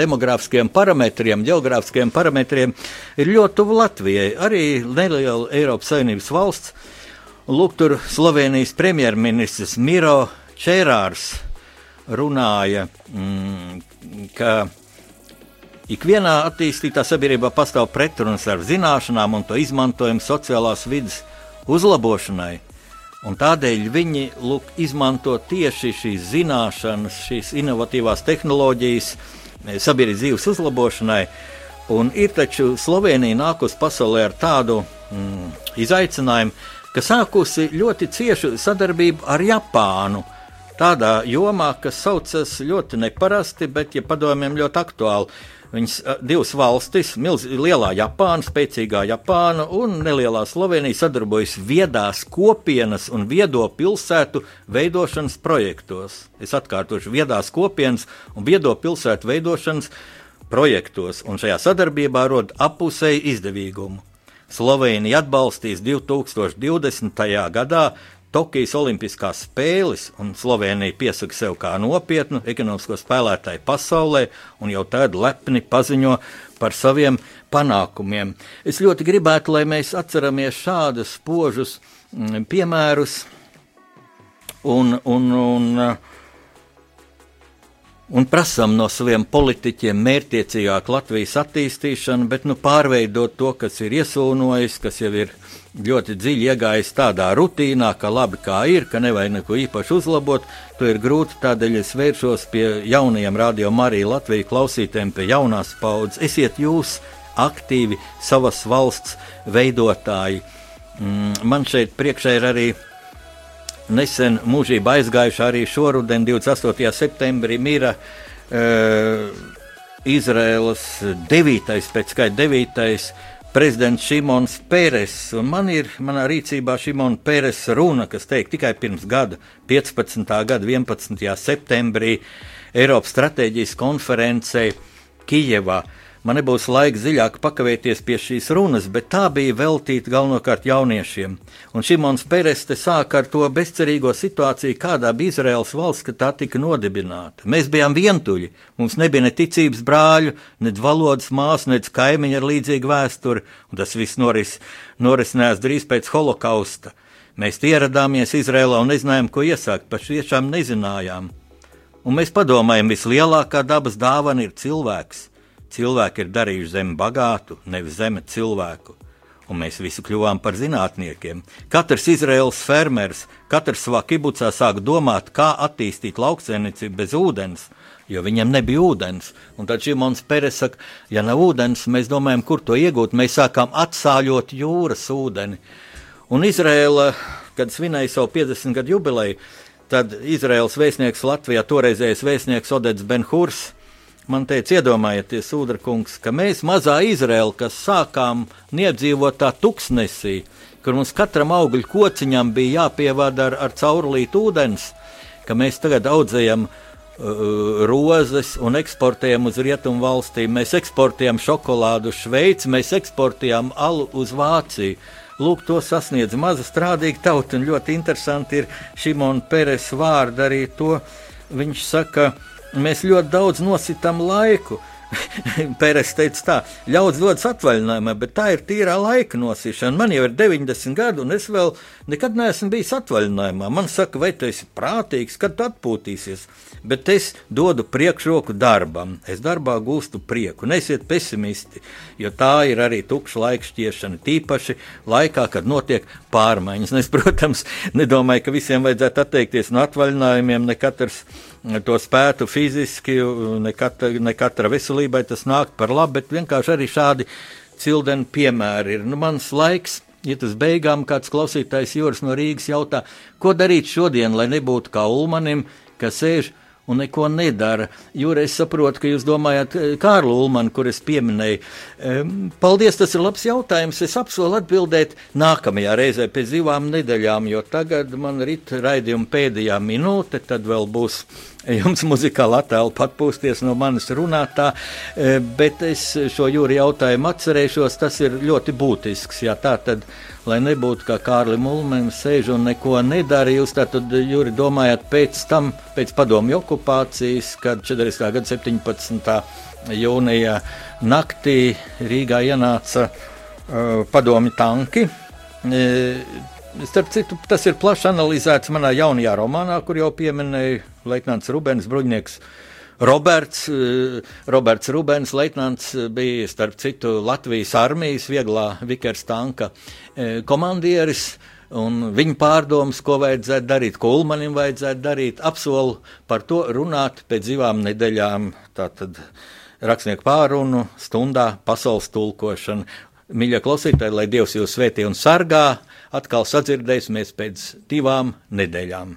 demogrāfiskiem parametriem, geogrāfiskiem parametriem ir ļoti tuvu Latvijai. Arī neliela Eiropas Savienības valsts. Lūk, tur Slovenijas premjerministrs Miro Čērārs runāja, mm, ka ikvienā attīstītā sabiedrībā pastāv pretrunas ar zināšanām un to izmantojumu sociālās vidas uzlabošanai. Un tādēļ viņi lūk, izmanto tieši šīs zināšanas, šīs inovatīvās tehnoloģijas eh, sabiedrības dzīves uzlabošanai. Un ir taču Slovenija nākusi pasaulē ar tādu mm, izaicinājumu, ka sākusi ļoti ciešu sadarbību ar Japānu. Tādā jomā, kas saucas ļoti neparasti, bet, ja padomiem, ļoti aktuāli. Viņas divas valstis, milz, lielā Japāna, spēcīgā Japāna un nelielā Slovenija sadarbojas viedās kopienas un viedo pilsētu veidošanas projektos. Es atkārtošu, viedās kopienas un viedo pilsētu veidošanas projektos, un šajā sadarbībā rod apusēju izdevīgumu. Slovenija atbalstīs 2020. gadā Tokijas Olimpiskās spēles, un Slovenija piesaka sev kā nopietnu ekonomisko spēlētāju pasaulē, un jau tad lepni paziņo par saviem panākumiem. Es ļoti gribētu, lai mēs atceramies šādus spožus mm, piemērus, un, un, un, un prasām no saviem politiķiem mērķiecīgāku Latvijas attīstīšanu, bet nu, pārveidot to, kas ir iesūnojis, kas jau ir ļoti dziļi iegājis tādā rutīnā, ka labi kā ir, ka nevajag neko īpaši uzlabot. To ir grūti, tādēļ es vēršos pie jaunajiem radio Marija Latvijas klausītājiem, pie jaunās paudzes. Esiet jūs aktīvi savas valsts veidotāji. Mm, man šeit priekšā ir arī nesen mūžībā aizgājuši arī šoruden, 28. septembrī, mira uh, Izraēlas devītais, pēc skaita devītais prezidents Šimons Pēres. Man ir manā rīcībā Šimona Pēres runa, kas teikt tikai pirms gada, 15. gada 11. septembrī, Eiropas stratēģijas konferencē Kijevā. Man nebūs laika dziļāk pakavēties pie šīs runas, bet tā bija veltīta galvenokārt jauniešiem. Un Šimons Peres te sāk ar to bezcerīgo situāciju, kādā bija Izraels valsts, kad tā tika nodibināta. Mēs bijām vientuļi, mums nebija ne ticības brāļu, ne valodas māsu, ne kaimiņu ar līdzīgu vēsturi, un tas viss noris, norisinājās drīz pēc holokausta. Mēs ieradāmies Izrēlā un nezinājām, ko iesākt, patiešām nezinājām. Un mēs padomājam, vislielākā dabas dāvana ir cilvēks Cilvēki ir darījuši zemi bagātu, nevis zeme cilvēku. Un mēs visi kļuvām par zinātniekiem. Katrs Izraels fermers, katrs savā kibucā sāk domāt, kā attīstīt lauksēniecību bez ūdens, jo viņam nebija ūdens. Un tad Šimons Peres saka, ja nav ūdens, mēs domājam, kur to iegūt. Mēs sākām atsāļot jūras ūdeni. Un Izraela, kad svinēja savu 50 gadu jubileju, tad Izraels vēstnieks Latvijā, toreizējais vēstnieks Odets Benhurs, man teica, iedomājieties, Udrakungs, ka mēs mazā Izraēla, kas sākām niedzīvot tā tuksnesī, kur mums katram augļu kociņam bija jāpievada ar, ar caurulītu ūdens, ka mēs tagad audzējam uh, rozes un eksportējam uz rietumu valstīm. Mēs eksportējam šokolādu uz Šveici, mēs eksportējam alu uz Vāciju. Lūk, to sasniedz maza strādīga tauta, un ļoti interesanti ir Šimona Peres vārdi arī to. Viņš saka, ka Mēs ļoti daudz nositām laiku. Pēres teica, tā, ļaudis dodas atvaļinājumā, bet tā ir tīrā laika nosīšana. Man jau ir 90 gadi, un es vēl nekad neesmu bijis atvaļinājumā. Man saka, vai tu esi prātīgs, kad tu atpūtīsies? Bet es dodu priekšroku darbam. Es darbā gūstu prieku. Nesiet pesimisti, jo tā ir arī tukša laika šķiešana. Tīpaši laikā, kad notiek pārmaiņas. Un es, protams, nedomāju, ka visiem vajadzētu atteikties no atvaļinājumiem. Ne katrs to spētu fiziski, ne katra, ne katra veselībai tas nāk par labu, bet vienkārši arī šādi cildeni piemēri ir. Nu, mans laiks. Iet uz beigām, kāds klausītājs Jūras no Rīgas jautā, ko darīt šodien, lai nebūtu kā Ulmanim, kas sēž un neko nedara. Jūra, es saprotu, ka jūs domājat eh, Kārlu Ulmanu, kur es pieminēju. Paldies, tas ir labs jautājums. Es apsolu atbildēt nākamajā reizē pēc divām nedēļām, jo tagad man ir raidījuma pēdējā minūte, tad vēl būs jums muzikāli attēlu atpūsties no manis runātā, e, bet es šo jūri jautājumu atcerēšos, tas ir ļoti būtisks. Jā, tā tad, lai nebūtu kā Kārli Mulmens sēž un neko nedara, jūs tad jūri domājat pēc tam, pēc padomju okupācijas, kad 40. gada 17. jūnija naktī Rīgā ienāca uh, padomju tanki. Starp citu, tas ir plaši analizēts manā jaunajā romānā, kur jau pieminēja Leitnants Rubens, bruņinieks Roberts. Eh, Roberts Rubens, leitnants, bija starp citu Latvijas armijas vieglā Vikers tanka eh, komandieris. Un viņa pārdomas, ko vajadzētu darīt, ko Ulmanim vajadzētu darīt, apsolu par to runāt pēc divām nedēļām. Tātad rakstnieku pārunu stundā pasaules tulkošana. Mīļie klausītāji, lai Dievs jūs svētī un sargā! atkal sadzirdēsimies pēc divām nedēļām.